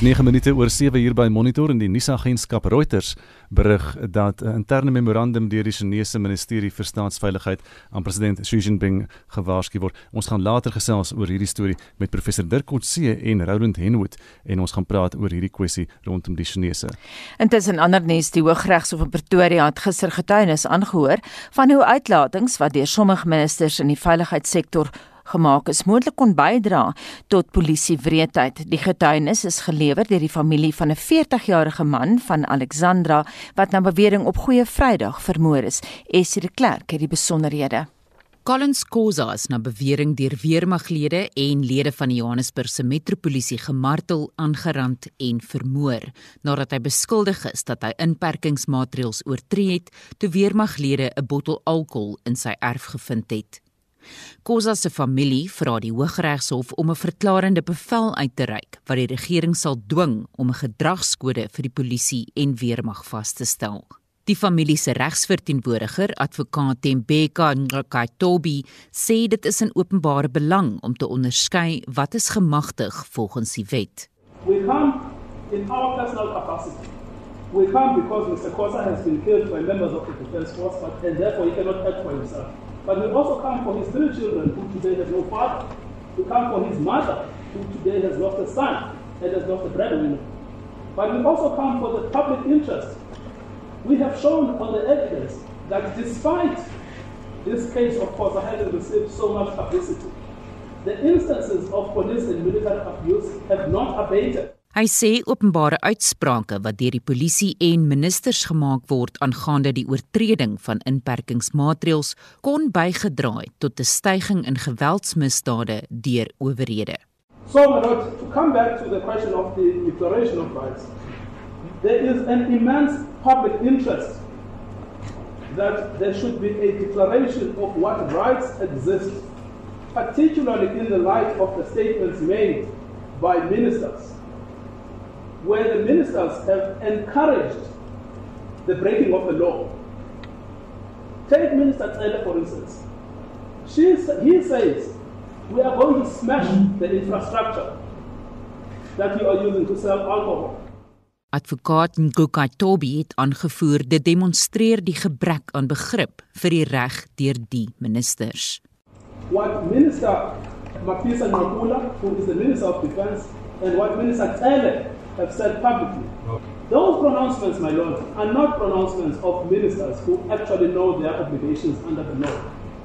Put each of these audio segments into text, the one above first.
Dis 9 minute oor 7 hier by Monitor en die nuusagentskap Reuters berig dat 'n interne memorandum deur die Chinese Ministerie vir Staatsveiligheid aan president Xi Jinping gewaarsku word. Ons gaan later gesels oor hierdie storie met professor Dirk Coetzee en Roland Henwood en ons gaan praat oor hierdie kwessie rondom die Chinese. Intussen ander nuus, die Hooggeregshof in Pretoria het gister getuienis aangehoor van hoe uitlatings wat deur sommige ministers in die veiligheidssektor gemaak is moontlik kon bydra tot polisiewreedheid. Die getuienis is gelewer deur die familie van 'n 40-jarige man van Alexandra wat na bewering op Goeie Vrydag vermoor is. Essie de Klerk het die besonderhede. Collins Kosa is na bewering deur weermaglede en lede van die Johannesburgse metropolisie gemartel, aangerand en vermoor nadat hy beskuldig is dat hy inperkingsmaatreëls oortree het toe weermaglede 'n bottel alkohol in sy erf gevind het. Kosa se familie vra die Hooggeregshof om 'n verklarende bevel uit te reik wat die regering sal dwing om 'n gedragskode vir die polisie en weermag vas te stel. Die familie se regsverteenwoordiger, advokaat Tembeka Ngakaitobi, sê dit is in openbare belang om te onderskei wat is gemagtig volgens die wet. We come in our personal capacity. We come because Mr. Kosa has been killed by members of the defense force, but and therefore he cannot act for himself. But we also come for his three children who today have no father. We come for his mother who today has lost a son and has lost a breadwinner. But we also come for the public interest. We have shown on the evidence that despite this case of course having received so much publicity, the instances of police and military abuse have not abated. Hy sê openbare uitsprake wat deur die polisie en ministers gemaak word aangaande die oortreding van inperkingsmaatreëls kon bygedra het tot 'n stygings in geweldsmisdade deur owerhede. So, Lord, to come back to the question of the declaration of rights, there is an immense public interest that there should be a declaration of what rights exist, particularly in the light of the statements made by ministers where the ministers have encouraged the breaking of the law. Take Minister Taylor, for instance. She, he says, we are going to smash the infrastructure that you are using to sell alcohol. Advokaat Nguka Tobi het aangevoer dit demonstreer die gebrek aan begrip vir die reg deur die ministers. What Minister Mapisa Nkula, who is the Minister of Defence, and what Minister Taylor have said publicly. Okay. Those pronouncements, my lord, are not pronouncements of ministers who actually know their obligations under the law.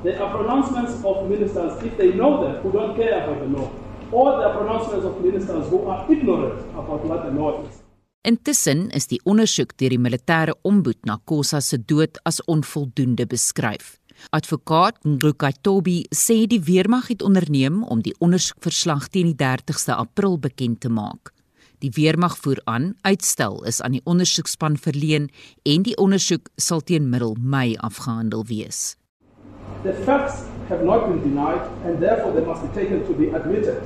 They are pronouncements of ministers, if they know them, who don't care about the law. Or they are pronouncements of ministers who are ignorant about what the law is. Intussen is die ondersoek deur die militêre omboed na Kosa se dood as onvoldoende beskryf. Advokaat Ngukatobi sê die weermag het onderneem om die ondersoekverslag teen die 30ste April bekend te maak. Die weermag voer aan uitstel is aan die ondersoekspan verleen en die ondersoek sal teen middel Mei afgehandel wees. The facts have not been denied and therefore they must be taken to be admitted.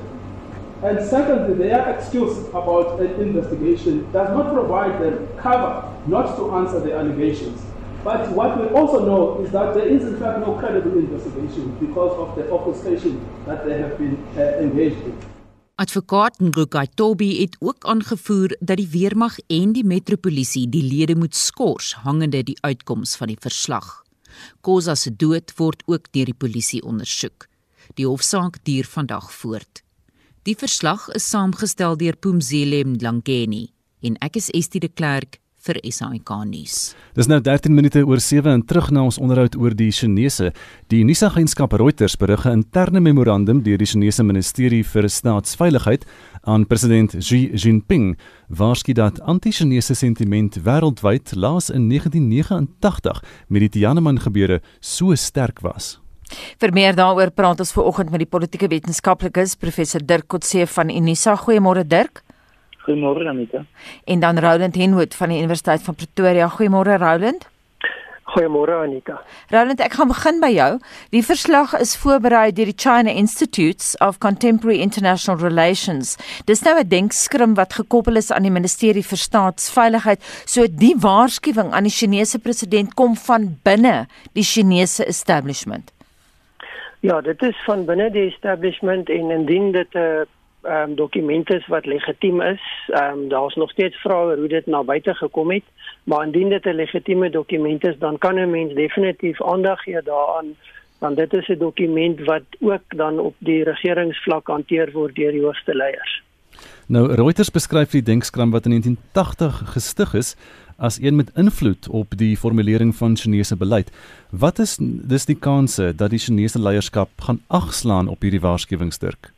And secondly, their excuse about an investigation does not provide them cover not to answer the allegations. But what we also know is that there is in fact no credible investigation because of the obfuscation that they have been uh, engaged in. Advokaat Ngukai Tobi het ook aangevoer dat die weermag en die metropolisie die lede moet skors hangende die uitkoms van die verslag. Kosa se dood word ook deur die polisie ondersoek. Die hofsaak duur vandag voort. Die verslag is saamgestel deur Pumzile Mlangeni en ek is Estie de Klerk vir SAK nuus. Dis nou 13 minute oor 7 en terug na ons onderhoud oor die Chinese. Die nuusagentskap Reuters berig 'n interne memorandum deur die Chinese Ministerie vir Staatsveiligheid aan president Xi Jinping waarsku dat anti-Chinese sentiment wêreldwyd laas in 1989 met die Tiananmen gebeure so sterk was. Vir meer daaroor praat ons ver oggend met die politieke wetenskaplikes professor Dirk Kotse van Unisa. Goeiemôre Dirk. Goeiemôre Anita. En dan Roland Henwood van die Universiteit van Pretoria. Goeiemôre Roland. Goeiemôre Anita. Roland, ek gaan begin by jou. Die verslag is voorberei deur die China Institutes of Contemporary International Relations. Dis nou 'n denkskrim wat gekoppel is aan die Ministerie vir Staatsveiligheid. So die waarskuwing aan die Chinese president kom van binne die Chinese establishment. Ja, dit is van binne die establishment en indien dit 'n ehm um, dokumente is wat legitiem is. Ehm um, daar's nog steeds vrae hoe dit na buite gekom het, maar indien dit 'n legitieme dokument is, dan kan 'n mens definitief aandag gee daaraan want dit is 'n dokument wat ook dan op die regeringsvlak hanteer word deur die hoogste leiers. Nou Reuters beskryf die denkskram wat in 1980 gestig is as een met invloed op die formulering van Chinese beleid. Wat is dis die kanse dat die Chinese leierskap gaan agslaan op hierdie waarskuwingsdruk?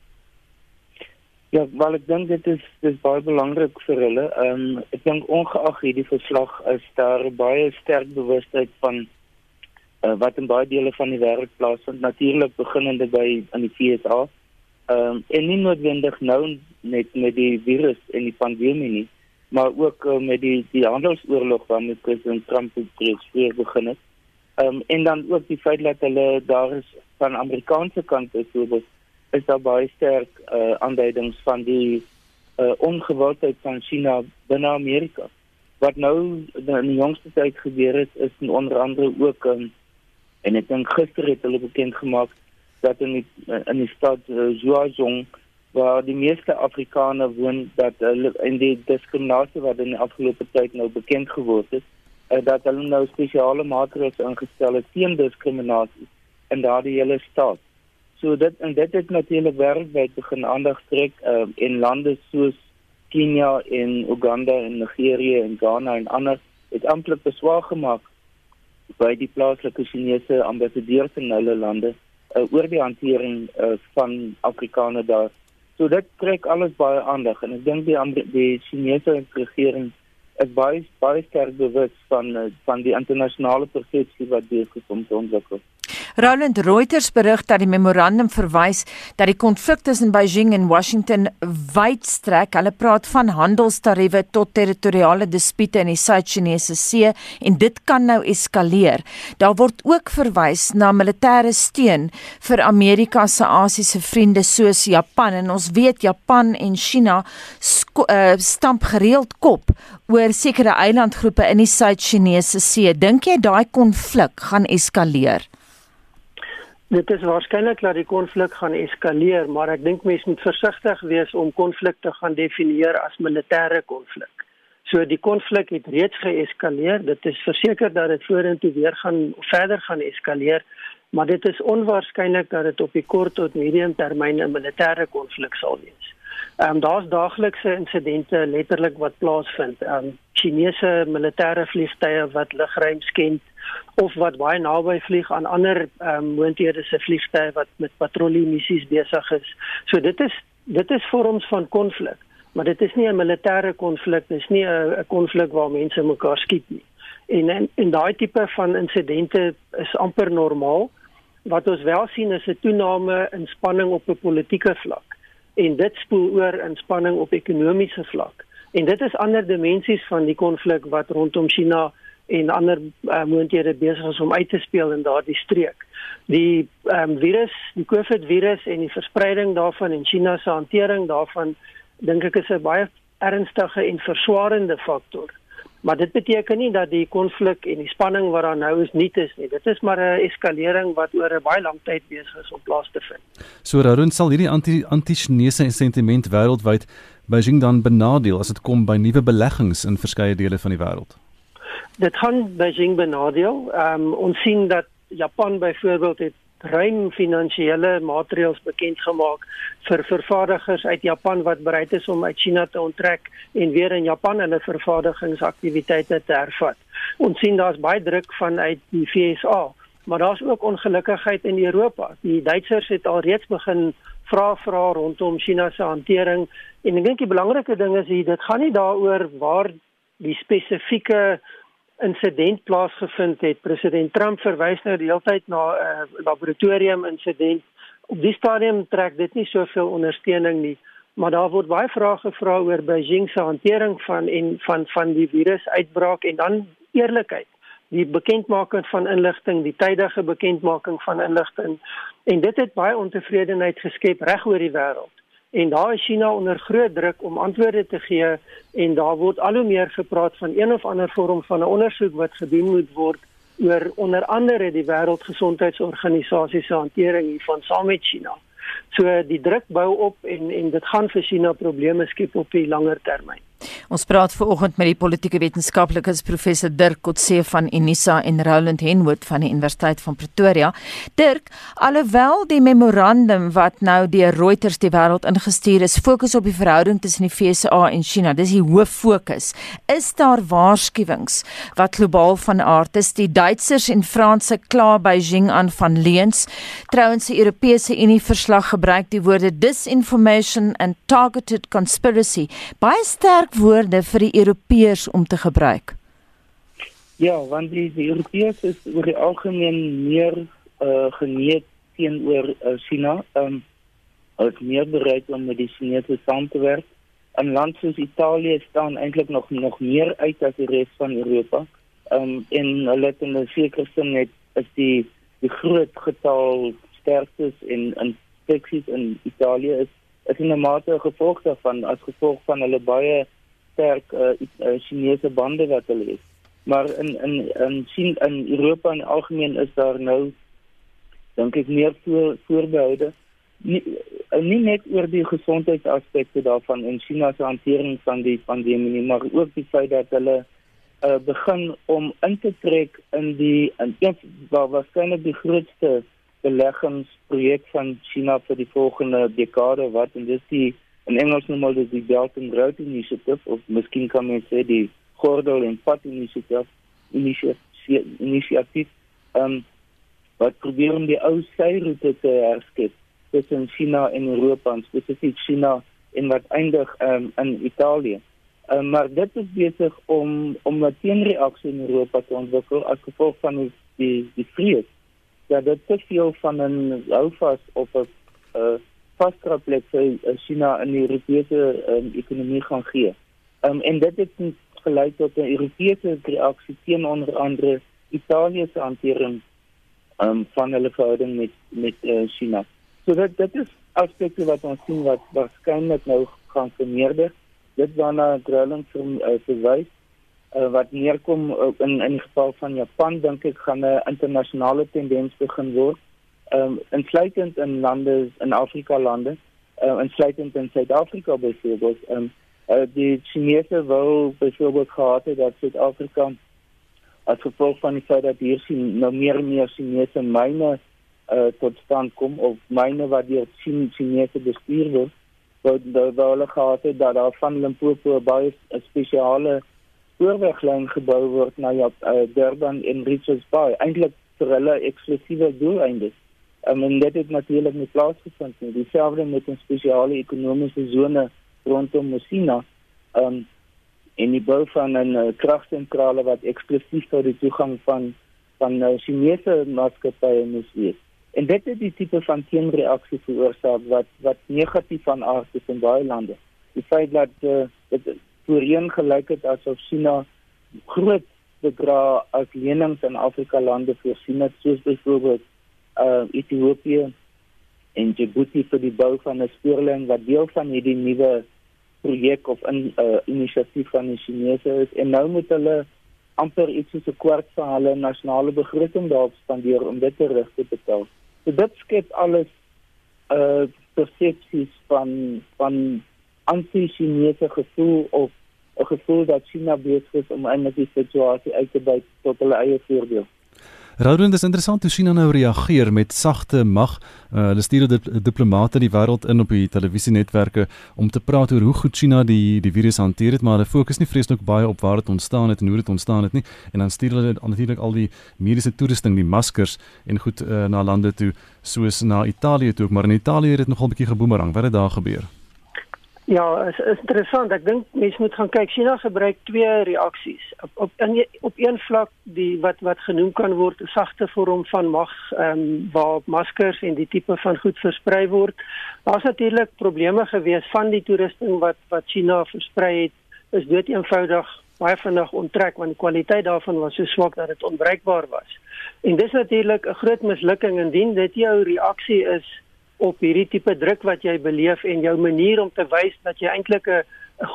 Ja, wel ek dink dit is dis baie belangrik vir hulle. Ehm um, ek dink ongeag hierdie verslag is daar baie sterk bewustheid van uh, wat in baie dele van die wêreld plaasvind. Natuurlik beginnende by in die FSA. Ehm um, en nie noodwendig nou net met die virus en die pandemie nie, maar ook uh, met die die handelsoorlog waarmee president Trump presies begin het. Ehm um, en dan ook die feit dat hulle daar is van Amerikaanse kant byvoorbeeld is daar baie sterk uh, aanduidings van die uh, ongewildheid van China binne Amerika. Wat nou in die jongste tyd gebeur het is onder andere ook um, en ek dink gister het hulle bekend gemaak dat in die, in die stad uh, Zhuozhong waar die meeste Afrikaners woon dat hulle in die diskriminasie wat in die afgelope tyd nou bekend geword het, uh, dat hulle nou spesiale maatreëls ingestel het teen diskriminasie in daardie hele stad. So dit en dit het natuurlik wêreldwyd begin aandag trek uh, in lande soos Kenia en Uganda en Nigerië en Ghana en ander het amptelik beswaar gemaak by die plaaslike Chinese ambassadeurs in hulle lande uh, oor die hantering uh, van Afrikaners daar So dit trek alles baie aandag en ek dink die die Chinese regering is baie baie sterk bewus van eh, van die internasionale persepsie wat hier gekom het ontwikkel. Roland Reuters berig dat die memorandum verwys dat die konflik tussen Beijing en Washington wyd strek. Hulle praat van handelstariewe tot territoriale dispute in die Suid-Chinese See en dit kan nou eskaleer. Daar word ook verwys na militêre steun vir Amerika se Asiëse vriende soos Japan en ons weet Japan en China uh, stamp gereeld kop oor sekere eilandgroepe in die Suid-Chinese See. Dink jy daai konflik gaan eskaleer? Dit is waarskynlik dat die konflik gaan eskaleer, maar ek dink mense moet versigtig wees om konflikte gaan definieer as militêre konflik. So die konflik het reeds geeskaleer. Dit is verseker dat dit vorentoe weer gaan verder gaan eskaleer, maar dit is onwaarskynlik dat dit op die kort tot medium termyn 'n militêre konflik sal wees. Ehm um, daar's daaglikse insidente letterlik wat plaasvind. Ehm um, Chinese militêre vliegtye wat lugruim skend of wat baie naby vlieg aan ander ehm um, moonthede se vliegtye wat met patrollie missies besig is. So dit is dit is vorms van konflik, maar dit is nie 'n militêre konflik, dis nie 'n konflik waar mense mekaar skiet nie. En en, en daai tipe van insidente is amper normaal. Wat ons wel sien is 'n toename in spanning op 'n politieke vlak en dit spoel oor in spanning op ekonomiese vlak. En dit is ander dimensies van die konflik wat rondom China en ander uh, moonthede besig is om uit te speel in daardie streek. Die um, virus, die COVID virus en die verspreiding daarvan en China se hantering daarvan dink ek is 'n baie ernstige en verswaarende faktor. Maar dit beteken nie dat die konflik en die spanning wat daar nou is nie is nie. Dit is maar 'n eskalering wat oor 'n baie lang tyd besig is om plaas te vind. So Rarun sal hierdie anti-Chinese sentiment wêreldwyd Beijing dan benadeel as dit kom by nuwe beleggings in verskeie dele van die wêreld. Dit gaan Beijing benadeel. Ehm um, ons sien dat Japan byvoorbeeld het ruim finansiële maatreëls bekend gemaak vir vervaardigers uit Japan wat bereid is om uit China te onttrek en weer in Japan hulle vervaardigingsaktiwiteite te hervat. Ons sien daar's baie druk vanuit die FSA, maar daar's ook ongelukkigheid in Europa. Die Duitsers het al reeds begin vra vra rondom China se hantering en ek dink die belangrike ding is hier dit gaan nie daaroor waar die spesifieke insident plaasgevind het. President Trump verwys nou die hele tyd na 'n uh, eh, laboratorium insident. Op die stadium trek dit nie soveel ondersteuning nie, maar daar word baie vrae gevra oor Beijing se hantering van en van van die virusuitbraak en dan eerlikheid die bekendmaking van inligting, die tydige bekendmaking van inligting en dit het baie ontevredenheid geskep reg oor die wêreld. En daar is China onder groot druk om antwoorde te gee en daar word al hoe meer gepraat van een of ander vorm van 'n ondersoek wat gedoen moet word oor onder andere die Wêreldgesondheidsorganisasie se hantering hiervan saam met China. So die druk bou op en en dit gaan vir China probleme skep op die langer termyn. Ons praat veraloggend met die politieke wetenskaplikes professor Dirk Kotse van Unisa en Roland Henwood van die Universiteit van Pretoria. Dirk, alhoewel die memorandum wat nou deur Reuters die wêreld ingestuur is, fokus op die verhouding tussen die FSA en China. Dis die hoof fokus. Is daar waarskuwings wat globaal van aard is? Die Duitsers en Franse kla Beijing aan van leuns. Trouwens die Europese Unie verslag gebruik die woorde disinformation and targeted conspiracy. Baie sterk woorde vir die Europeërs om te gebruik. Ja, want die, die Europeërs is oor die algemeen meer uh, geneig teenoor uh, China. Ehm um, is meer bereid om met die Chinese saam te werk. 'n Land soos Italië staan eintlik nog nog meer uit as die res van Europa. Ehm um, en hulle het in 'n sekere sin net is die die groot getal sterftes en infeksies in Italië is is in 'n mate gevolg daarvan as gevolg van hulle baie sterk uh, uh, Chinese bande wat hulle het. Maar in in in sien in Europa in algemeen is daar nou dink ek meer voor voorbehoude nie, uh, nie net oor die gesondheidsaspekte daarvan en China se hantering van die pandemie nie, maar ook die feit dat hulle uh, begin om in te trek in die in een waar waarskynlik die grootste beleggingsprojek van China vir die volgende dekade wat en dis die in Engels noem hulle dit die Belt and Road Initiative of miskien kan mens sê die Gordel en Pad Initiative inisiatief um, wat probeer om die ou syroete te herskep tussen China en Europa en spesifiek China en wat eindig um, in Italië. Um, maar dit is besig om om 'n teenreaksie in Europa te ontwikkel as gevolg van die die, die vrees dat dit te veel van 'n houvas of 'n uh, vaskraplek vir uh, China in die Europese um, ekonomie gaan gee. Um, en dit het gelei tot 'n Europese reaksie teen onder andere Italië se hantering um, van hulle verhouding met met uh, China. So dit dit is aspekte wat ons sien wat waarskynlik nou gaan vermeerder. Dit waarna Groenland uh, verwys uh, wat neerkom uh, in in geval van Japan dink ek gaan 'n internasionale tendens begin word. Ehm um, insluitend in lande in Afrika lande, uh, insluitend in Suid-Afrika byvoorbeeld. Ehm um, uh, die Chinese wou byvoorbeeld gehad het dat Suid-Afrika as gevolg van die feit dat hier sien nou meer en meer Chinese myne uh, tot stand kom of myne wat deur Chinese bestuur word. Wou hulle gehad het dat daar van Limpopo baie spesiale spoorweglyn gebou word na ja, uh, Durban en Richards Bay eintlik vir hulle eksklusiewe doeleindes. Um, en dit het natuurlik nie plaasgevind nie. Dieselfde met 'n spesiale ekonomiese sone rondom Messina. Um en die bou van 'n uh, kragsentrale wat eksklusief vir die toegang van van uh, Chinese maatskappye moes wees. En dit het die tipe van teenreaksie veroorsaak wat wat negatief van aard is in baie lande. Die feit dat uh, dit voorheen gelyk het asof China groot bedra as lenings in Afrika lande voorsien het soos byvoorbeeld uh Ethiopië en Djibouti vir die bou van 'n spoorlyn wat deel van hierdie nuwe projek of 'n uh, inisiatief van die Chinese is en nou moet hulle amper iets soos 'n kwart van hulle nasionale begroting daarop spandeer om dit terug te betaal. So dit skep alles uh persepsies van van anti-Chinese gevoel of 'n gevoel dat China besig is om eintlik die situasie uit te buit tot hulle eie voordeel. Roudend is interessant hoe China nou reageer met sagte mag. Uh, hulle stuur dit diplomate die wêreld in op die televisienetwerke om te praat oor hoe goed China die die virus hanteer het, maar hulle fokus nie vreeslik baie op waar dit ontstaan het en hoe dit ontstaan het nie. En dan stuur hulle natuurlik al die mediese toerusting, die maskers en goed uh, na lande toe soos na Italië toe, maar in Italië het dit nogal 'n bietjie geboomerang. Wat het daar gebeur? Ja, is, is interessant. Ek dink mense moet gaan kyk. China gebruik twee reaksies. Op op in, op een vlak die wat wat genoem kan word 'n sagte vorm van mag ehm um, waar maskers en die tipe van goed versprei word. Daar's natuurlik probleme gewees van die toerusting wat wat China versprei het is dood eenvoudig baie vinnig onttrek want die kwaliteit daarvan was so swak dat dit onbruikbaar was. En dis natuurlik 'n groot mislukking indien dit jou reaksie is op hierdie tipe druk wat jy beleef en jou manier om te wys dat jy eintlik 'n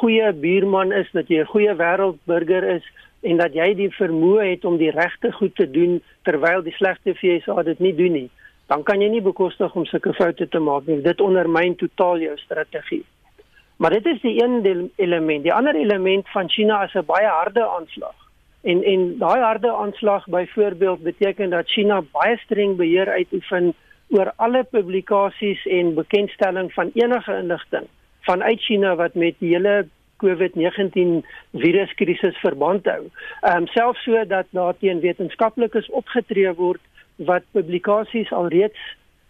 goeie buurman is, dat jy 'n goeie wêreldburger is en dat jy die vermoë het om die regte goed te doen terwyl die slegte FSA dit nie doen nie. dan kan jy nie bekostig om sulke foute te maak nie. Dit ondermyn totaal jou strategie. Maar dit is die een element. Die ander element van China is 'n baie harde aanslag. En en daai harde aanslag byvoorbeeld beteken dat China baie streng beheer uitoefen oor alle publikasies en bekendstelling van enige inligting vanuit China wat met die hele COVID-19 viruskrisis verband hou. Ehm um, selfs so dat daar teen wetenskaplikes opgetree word wat publikasies alreeds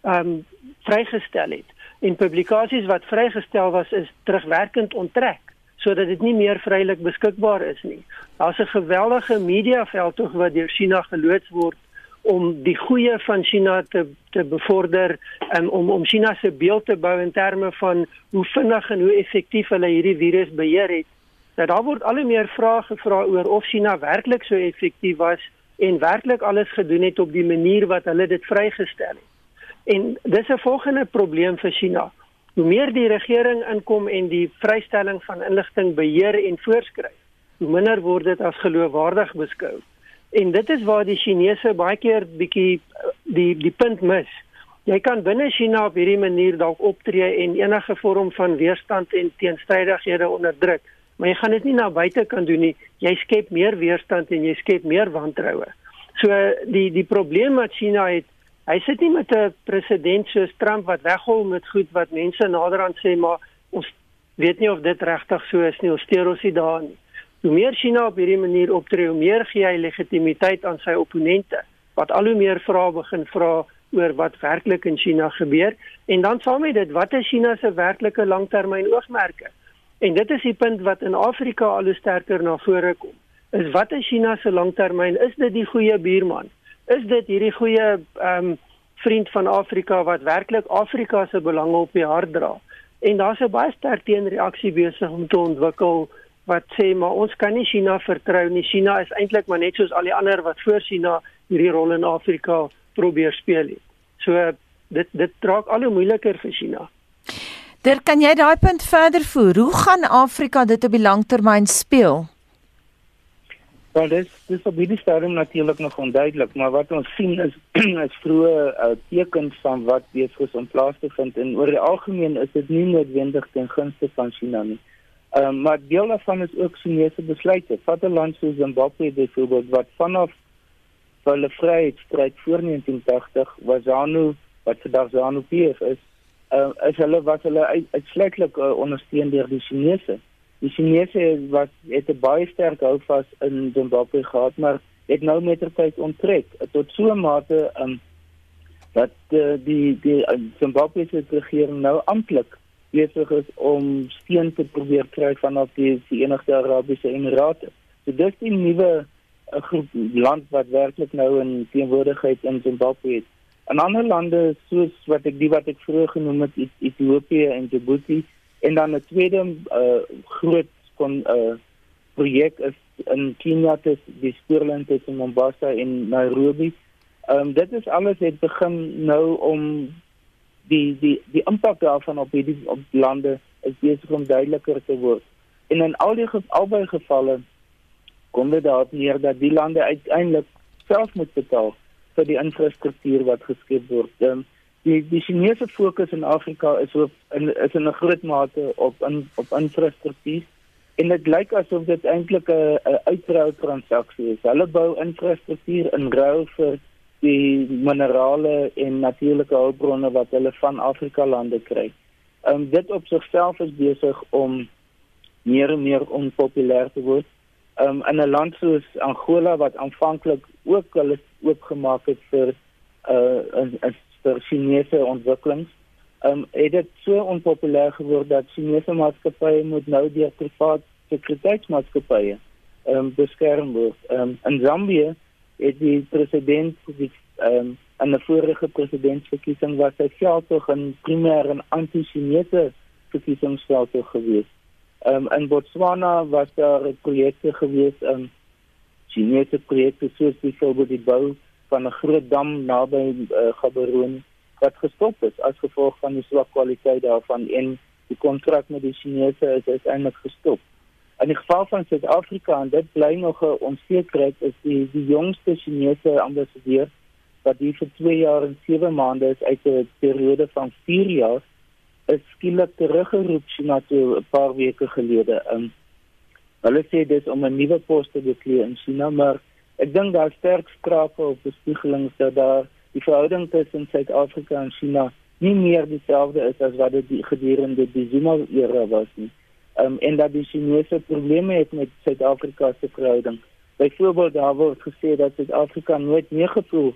ehm um, vrygestel het. En publikasies wat vrygestel was is terugwerkend onttrek sodat dit nie meer vrylik beskikbaar is nie. Daar's 'n geweldige mediaveldtog wat deur China geloods word om die goeie van China te te bevorder en om om China se beeld te bou in terme van hoe vinnig en hoe effektief hulle hierdie virus beheer het. Nou daar word al hoe meer vrae gevra oor of China werklik so effektief was en werklik alles gedoen het op die manier wat hulle dit vrygestel het. En dis 'n volgende probleem vir China. Hoe meer die regering inkom en die vrystelling van inligting beheer en voorskryf, hoe minder word dit as geloofwaardig beskou. En dit is waar die Chinese baie keer bietjie eh, die die punt mis. Jy kan binne China op hierdie manier dalk optree en enige vorm van weerstand en teenstrydighede onderdruk, maar jy gaan dit nie na buite kan doen nie. Jy skep meer weerstand en jy skep meer wantroue. So die die probleem wat China het, hy sit nie met 'n president soos Trump wat weghol met goed wat mense naderhand sê maar ons weet nie of dit regtig so is nie. Ons steur ons nie daar nie. Hoe meer China op hierdie manier optree, hoe meer gee hy legitimiteit aan sy opponente wat al hoe meer vrae begin vra oor wat werklik in China gebeur en dan saam met dit wat is China se werklike langtermyn oogmerke? En dit is die punt wat in Afrika al hoe sterker na vore kom. Is wat is China se langtermyn? Is dit die goeie buurman? Is dit hierdie goeie ehm um, vriend van Afrika wat werklik Afrika se belange op die hart dra? En daar's 'n baie sterk teenreaksie besig om te ontwikkel wat sê maar ons kan nie China vertrou nie. China is eintlik maar net soos al die ander wat voor China hierdie rol in Afrika probeer speel het. So dit dit draak al hoe moeiliker vir China. Der kan jy daai punt verder voer? Hoe gaan Afrika dit op die langtermyn speel? Wel dis dis op hierdie stadium natuurlik nog onduidelik, maar wat ons sien is is vroeë uh, tekens van wat besig is om plaas te vind en oor die algemeen is dit nie noodwendig ten gunste van China nie. Ehm um, maar deel daarvan is ook Chinese besluite. Vat 'n land soos Zimbabwe byvoorbeeld wat vanaf hulle vryheidsstryd voor 1980 was ZANU wat vandag ZANU PF is, uh, is hulle wat hulle uitsluitlik uh, ondersteun deur die Chinese. Die Chinese wat het 'n baie sterk houvas in Zimbabwe gehad, maar het nou met ter tyd onttrek tot so 'n mate um, dat uh, die die uh, Zimbabwe se regering nou amptelik besig is om steun te probeer kry vanaf die Verenigde Arabiese Emirate. So dis die nuwe eh, groep land wat werklik nou in teenwoordigheid in Zimbabwe het. En ander lande soos wat ek die wat ek vroeër genoem het, Ethiopië en Djibouti en dan 'n tweede uh, groot kon uh, projek is in Kenia te die spoorlyn tussen Mombasa en Nairobi. Ehm um, dit is alles het begin nou om die die die impak daarvan op hierdie op lande is besig om duideliker te word. En in al die albei gevalle kom dit daarop neer dat die lande uiteindelik self moet betaal vir die infrastruktuur wat geskep word. Um, die die Chinese fokus in Afrika is op in is in 'n groot mate op in, op infrastruktuur en dit lyk asof dit eintlik 'n uitruil transaksie is. Hulle bou infrastruktuur in ruil vir die minerale en natuurlike hulpbronne wat hulle van Afrika lande kry. Ehm um, dit op sigself is besig om meer en meer onpopulêr te word. Ehm um, in 'n land soos Angola wat aanvanklik ook hulle oopgemaak het vir uh 'n vir Chinese ontwikkelings, ehm um, het dit so onpopulêr geword dat Chinese maatskappye moet nou deur privaat sekuriteitsmaatskappye ehm um, beskerm word. Ehm um, in Zambië het die president die ehm um, aan 'n vorige presidentsverkiesing was hy in primêr 'n anti-Chinese verkiesingsveldtog gewees. Ehm um, in Botswana was daar projekte gewees in um, Chinese projekte soos byvoorbeeld die bou van 'n groot dam naby uh, Gaborone wat gestop is as gevolg van die swak kwaliteit daarvan en die kontrak met die Chinese is uiteindelik gestop. In die geval van Suid-Afrika en dit bly nog 'n onsekerheid is die die jongste Chinese ambassadeur wat hier vir 2 jaar en 7 maande is uit 'n periode van 4 jaar is skielik teruggeroep China toe 'n paar weke gelede. Um, hulle sê dis om 'n nuwe pos te beklee in China, maar ek dink daar sterk skrape op bespiegelings dat daar die verhouding tussen Suid-Afrika en China nie meer dieselfde is as wat dit gedurende die Zuma-era was nie. Um, en dat die Chinese probleme het met Suid-Afrika se verhouding. Byvoorbeeld daar word gesê dat Suid-Afrika nooit meer gevoel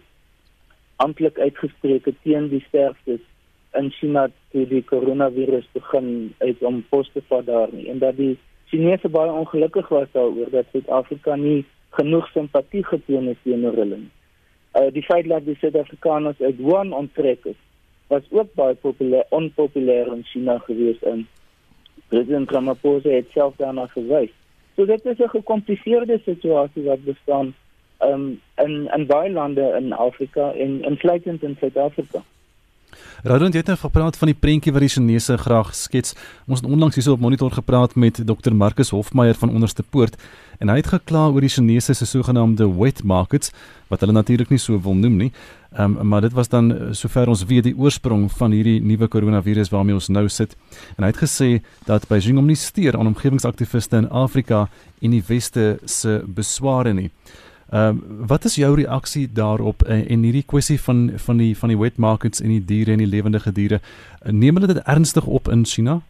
amptelik uitgespreek het teen die sterftes in China toe die koronavirus begin uit om pos te vat daar nie en dat die Chinese baie ongelukkig was daaroor dat Suid-Afrika nie genoeg simpatie getoon het teenoor hulle nie. Uh, die feit dat die Suid-Afrikaners uit Wuhan onttrek het, was ook baie populêr onpopulêr in China gewees en President Ramaphosa het self daarna verwys. So dit is 'n gekompliseerde situasie wat bestaan um, in in baie lande in Afrika en insluitend in Suid-Afrika. Radon het nou gepraat van die prentjie wat die Chinese graag skets. Ons het onlangs hierso op monitor gepraat met Dr Marcus Hofmeyer van Onderste Poort en hy het gekla oor die Chinese se sogenaamde wet markets wat hulle natuurlik nie so wil noem nie. Ehm um, maar dit was dan eh, sover ons weet die oorsprong van hierdie nuwe koronavirus waarmee ons nou sit. En hy het gesê dat Beijing hom nie steur aan omgewingsaktiviste in Afrika en die weste se besware nie. Ehm uh, wat is jou reaksie daarop en, en hierdie kwessie van van die van die wet markets en die diere en die lewendige diere neem hulle dit ernstig op in China?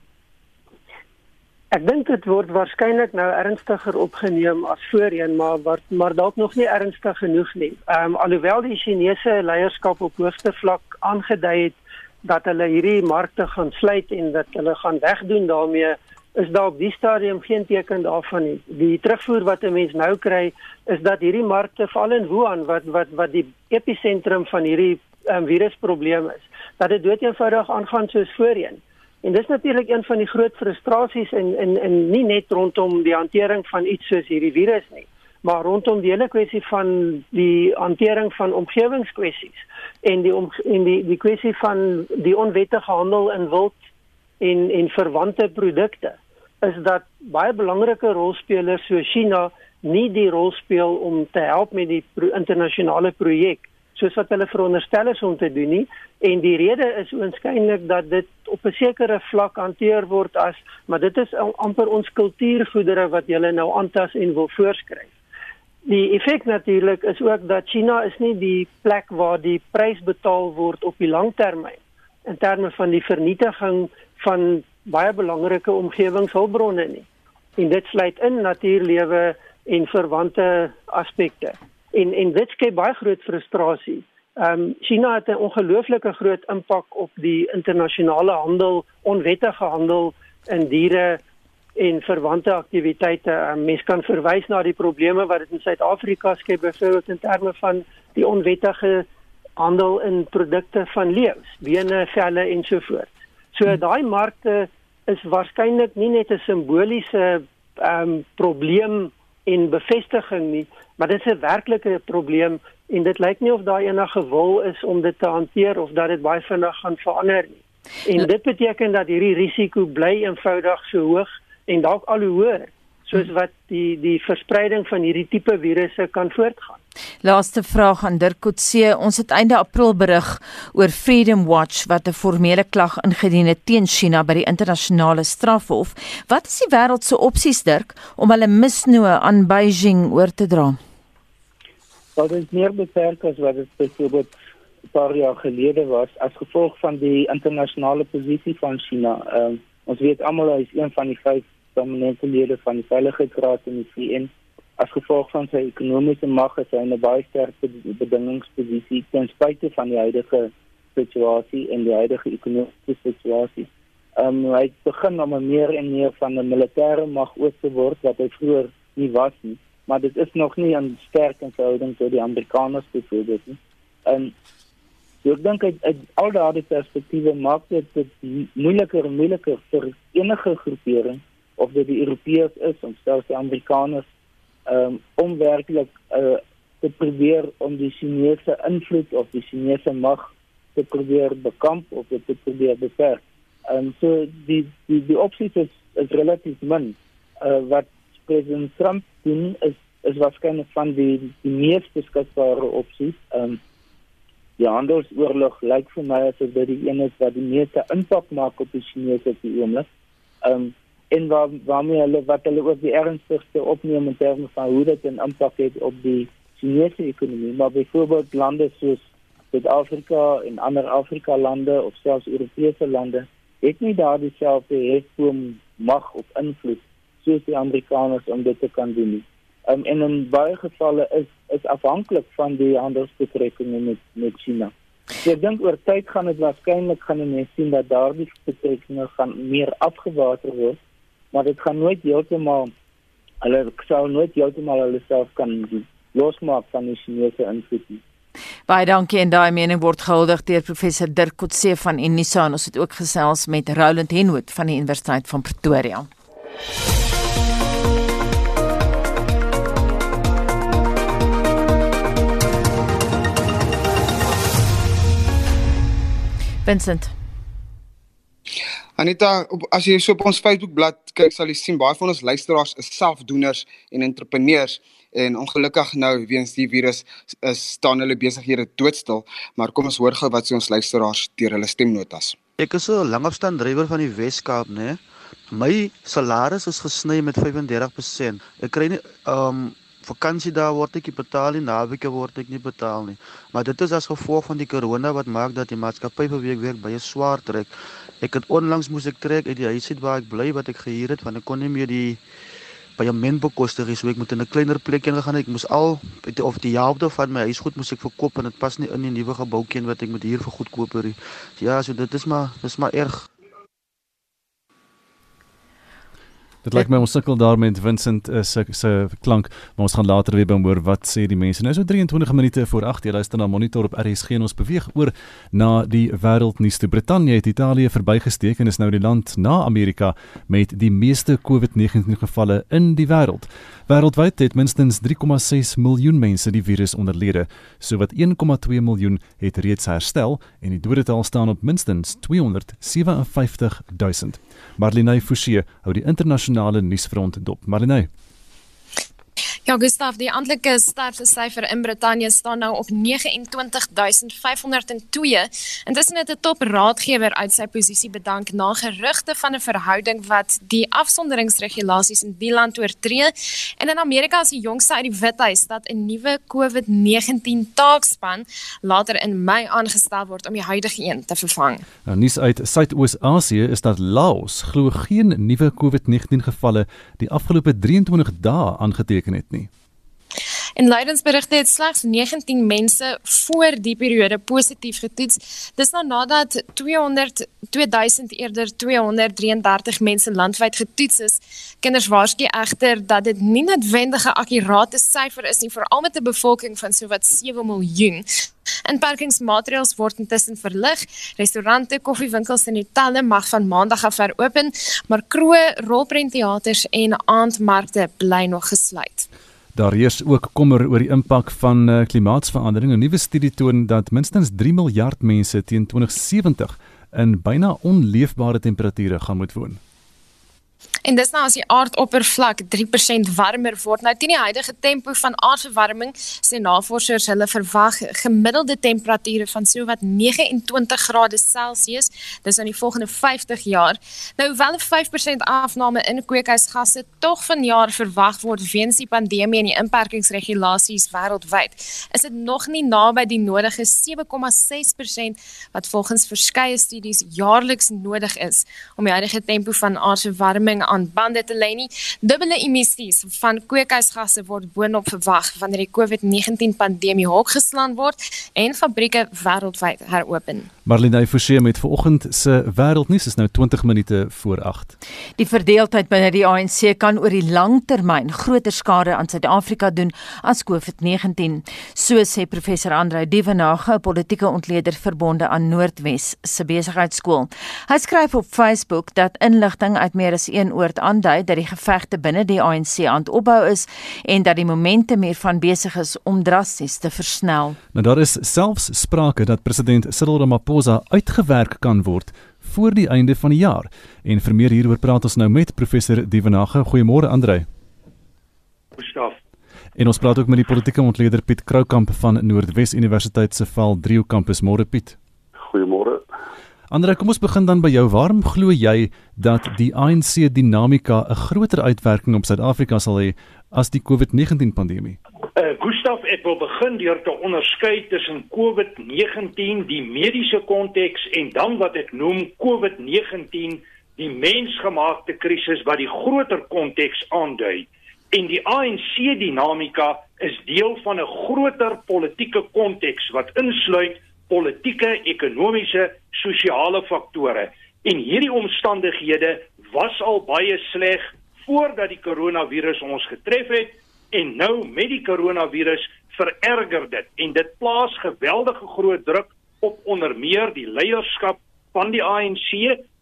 Ek dink dit word waarskynlik nou ernstiger opgeneem as voorheen, maar wat maar dalk nog nie ernstig genoeg nie. Ehm um, alhoewel die Chinese leierskap op hoogste vlak aangedui het dat hulle hierdie markte gaan sluit en dat hulle gaan wegdoen daarmee is op die stadium geen teken daarvan nie. Die terugvoer wat 'n mens nou kry is dat hierdie markte val in Wuhan wat wat wat die episentrum van hierdie um, virusprobleem is. Dat dit doeteenvoudig aangaan soos voorheen. En dis natuurlik een van die groot frustrasies in in in nie net rondom die hantering van iets soos hierdie virus nie, maar rondom die hele kwessie van die hantering van omgewingskwessies en die om, en die die kwessie van die onwettige handel in wild en en verwante produkte is dat baie belangrike rolspelers so China nie die rol speel om te help met die pro internasionale projek soos wat hulle veronderstel is om te doen nie en die rede is oënskynlik dat dit op 'n sekere vlak hanteer word as maar dit is amper ons kultuurgoedere wat hulle nou aantas en wil voorskryf. Die effek natuurlik is ook dat China is nie die plek waar die prys betaal word op die langtermyn in terme van die vernietiging van baie belangrike omgewingshulpbronne nie. En dit sluit in natuurlewe en verwante aspekte. En en dit skep baie groot frustrasie. Ehm um, China het 'n ongelooflike groot impak op die internasionale handel, onwettige handel in diere en verwante aktiwiteite. Um, mens kan verwys na die probleme wat dit in Suid-Afrika skep byvoorbeeld in terme van die onwettige handel in produkte van leeu's, bene, velle en so voort. So hmm. daai markte is waarskynlik nie net 'n simboliese ehm um, probleem en bevestiging nie, maar dit is 'n werklike probleem en dit lyk nie of daar enige wil is om dit te hanteer of dat dit baie vinnig gaan verander nie. En ja. dit beteken dat hierdie risiko bly eenvoudig so hoog en dalk al hoe hoër soos hmm. wat die die verspreiding van hierdie tipe virusse kan voortgaan. Laaste vraag aan Dirk Kotse. Ons het einde April berig oor Freedom Watch wat 'n formele klag ingedien het teen China by die internasionale strafhof. Wat is die wêreld se opsies Dirk om hulle misnoë aan Beijing oor te dra? Dit is meer beperk as wat dit byvoorbeeld 'n paar jaar gelede was as gevolg van die internasionale posisie van China. Uh, ons weet almal hy is een van die vyf dominante lede van die Veiligheidsraad in die VN as gevolg van sy ekonomiese mag is hy in 'n baie sterk bedingingsposisie ten spyte van die huidige situasie en die huidige ekonomiese situasie. Ehm um, hy begin om meer en meer van 'n militêre mag oor te word wat hy vroeër nie was nie, maar dit is nog nie 'n sterk verhouding tot die Amerikaners byvoorbeeld nie. En so ek dink uit, uit al daardie perspektiewe maak dit dit moeiliker en moeiliker vir enige groepering of dit die Europeërs is of selfs die Amerikaners um, om werklik uh, te probeer om die Chinese invloed of die Chinese mag te probeer bekamp of te probeer beperk. En um, so die die die opsies is, is relatief min. Uh, wat president Trump doen is is waarskynlik van die die mees beskikbare opsies. Um, die handelsoorlog lyk vir my asof dit die een is wat die meeste impak maak op die Chinese op die oomblik. Ehm um, en waar waarmee hulle wat hulle ook die ernstigste opneem in terme van hoe dit 'n impak het op die Chinese ekonomie, maar byvoorbeeld lande soos Suid-Afrika en ander Afrika lande of selfs Europese lande het nie daardie selfde hefboom mag of invloed soos die Amerikaners om dit te kan doen nie. Um, en in baie gevalle is is afhanklik van die handelsbetrekkinge met met China. So ek dink oor tyd gaan dit waarskynlik gaan mense sien dat daardie betrekkinge gaan meer afgewater word, maar dit gaan nooit heeltemal hulle sou nooit heeltemal hulle self kan losmaak van die Chinese invloed nie. Baie dankie en daai mening word gehuldig deur professor Dirk Kotse van Unisa en ons het ook gesels met Roland Henwood van die Universiteit van Pretoria. Vincent. Anita, op, as jy so op ons Facebookblad kyk, sal jy sien baie van ons luisteraars is selfdoeners en entrepreneurs en ongelukkig nou weens die virus is staan hulle besighede doodstil, maar kom ons hoor gou wat sê ons luisteraars deur hulle stemnotas. Ek is 'n langafstand drywer van die Wes-Kaap, né? My salaris is gesny met 35%. Ek kry nie um vakansie daar word ek nie betaal nie, naweke word ek nie betaal nie. Maar dit is as gevolg van die corona wat maak dat die maatskappy vir week werk baie swaar trek. Ek het onlangs moes ek trek uit die huis uit waar ek bly wat ek gehuur het want ek kon nie meer die paaiement bekostig nie, so ek moet in 'n kleiner plekjie gaan. Ek moes al of die helfte van my huisgoed moes ek verkoop en dit pas nie in die nuwe gebouetjie wat ek moet hier vir goedkoper. Ja, so dit is maar dis maar erg. Dit lyk my ons sukkel daar met Vincent uh, se se klank, maar ons gaan later weer behoor wat sê die mense. Nou so 23 minute voor 8 jy luister na Monitor op RSG en ons beweeg oor na die wêreldnuus. Brittanje het Italië verbygesteek en is nou die land na Amerika met die meeste COVID-19 gevalle in die wêreld. Wêreldwyd het minstens 3,6 miljoen mense die virus onderlede, sowat 1,2 miljoen het reeds herstel en die dodetal staan op minstens 257 000. Marlene Forsie hou die internasionale nuusfront dop. Marlene Ja, Gustav, die amptelike sterftesyfer in Brittanje staan nou op 29502. Intussen het 'n top raadgewer uit sy posisie bedank na gerugte van 'n verhouding wat die afsonderingsregulasies in die land oortree. En in Amerika is die jongste uit die Withuis dat 'n nuwe COVID-19 taakspan later in Mei aangestel word om die huidige een te vervang. Nou nuus uit Suidoos-Asië is dat Laos glo geen nuwe COVID-19 gevalle die afgelope 23 dae aangeteken het nie. En lydensberigte het slegs 19 mense voor die periode positief getoets. Dis nou nadat 200 2000 eerder 233 mense landwyd getoets is. Kinders waarsku egter dat dit nie noodwendig 'n akkurate syfer is nie, veral met 'n bevolking van sowat 7 miljoen. Inperkingsmaatreëls word intussen verlig. Restaurante, koffiewinkels en hotelle mag van maandag af weer open, maar kroë, rolprentteaters en aandmarkte bly nog gesluit. Daar heers ook kommer oor die impak van uh, klimaatsverandering. 'n Nuwe studie toon dat minstens 3 miljard mense teen 2070 in byna onleefbare temperature gaan moet woon. En dis nou as die aardoppervlak 3% warmer word. Nou teen die huidige tempo van aardverwarming, sê navorsers hulle verwag gemiddelde temperature van sowat 29 grade Celsius dis in die volgende 50 jaar. Nou hoewel 'n 5% afname in kweekhuisgasse tog vanjaar verwag word weens die pandemie en die inperkingsregulasies wêreldwyd, is dit nog nie naby die nodige 7,6% wat volgens verskeie studies jaarliks nodig is om die huidige tempo van aardverwarming aan bande te lê nie. Dubbele emissies van kweekhuisgasse word boonop verwag wanneer die COVID-19 pandemie hok geslaan word en fabrieke wêreldwyd heropen. Marlene Forsie met vanoggend se wêreldnuus is nou 20 minute voor 8. Die verdeeldheid binne die ANC kan oor die lang termyn groter skade aan Suid-Afrika doen as COVID-19, so sê professor Andreu Dievenage, 'n politieke ontleder verbonde aan Noordwes se besigheidskool. Hy skryf op Facebook dat inligting uit meer as een oord aandui dat die gevegte binne die ANC aan opbou is en dat die momentum hiervan besig is om drasties te versnel. Nou daar is selfs sprake dat president Cyril Ramaphosa uitgewerk kan word voor die einde van die jaar. En vir meer hieroor praat ons nou met professor Dievenage. Goeiemôre Andrei. Gustaf. En ons praat ook met die politieke ontleder Piet Kroukamp van Noordwes Universiteit se Val Drio kampus. Môre Piet. Andre, kom ons begin dan by jou. Waarom glo jy dat die ANC dinamika 'n groter uitwerking op Suid-Afrika sal hê as die COVID-19 pandemie? Uh, Gustav, ek wil begin deur te onderskei tussen COVID-19, die mediese konteks en dan wat ek noem COVID-19, die mensgemaakte krisis wat die groter konteks aandui. En die ANC dinamika is deel van 'n groter politieke konteks wat insluit politieke, ekonomiese, sosiale faktore. En hierdie omstandighede was al baie sleg voordat die koronavirus ons getref het en nou met die koronavirus vererger dit en dit plaas geweldige groot druk op onder meer die leierskap van die ANC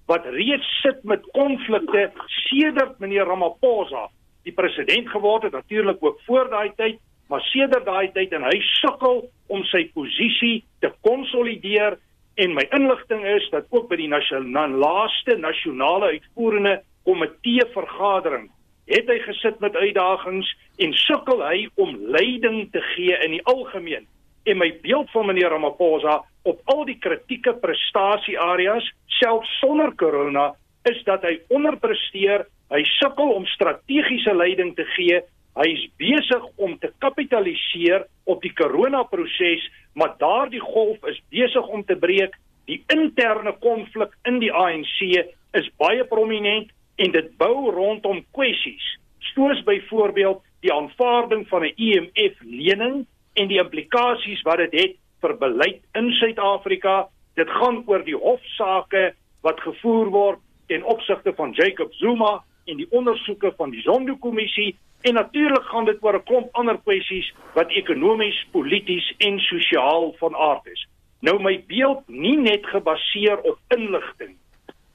wat reeds sit met konflikte sedert meneer Ramaphosa die president geword het natuurlik ook voor daai tyd maar sedert daai tyd en hy sukkel om sy posisie te konsolideer en my inligting is dat ook by die nasionale laaste nasionale uitvoerende komitee vergadering het hy gesit met uitdagings en sukkel hy om leiding te gee in die algemeen. En my beeld van meneer Ramaphosa op al die kritieke prestasieareas, selfs sonder corona, is dat hy onderpresteer. Hy sukkel om strategiese leiding te gee. Hy is besig om te kapitaliseer op die corona-proses, maar daardie golf is besig om te breek. Die interne konflik in die ANC is baie prominent en dit bou rondom kwessies soos byvoorbeeld die aanvaarding van 'n IMF e lening en die implikasies wat dit het vir beleid in Suid-Afrika dit gaan oor die hofsaake wat gevoer word ten opsigte van Jacob Zuma en die ondersoeke van die Zondo-kommissie en natuurlik gaan dit oor 'n klomp ander kwessies wat ekonomies, polities en sosiaal van aard is. Nou my beeld nie net gebaseer op inligting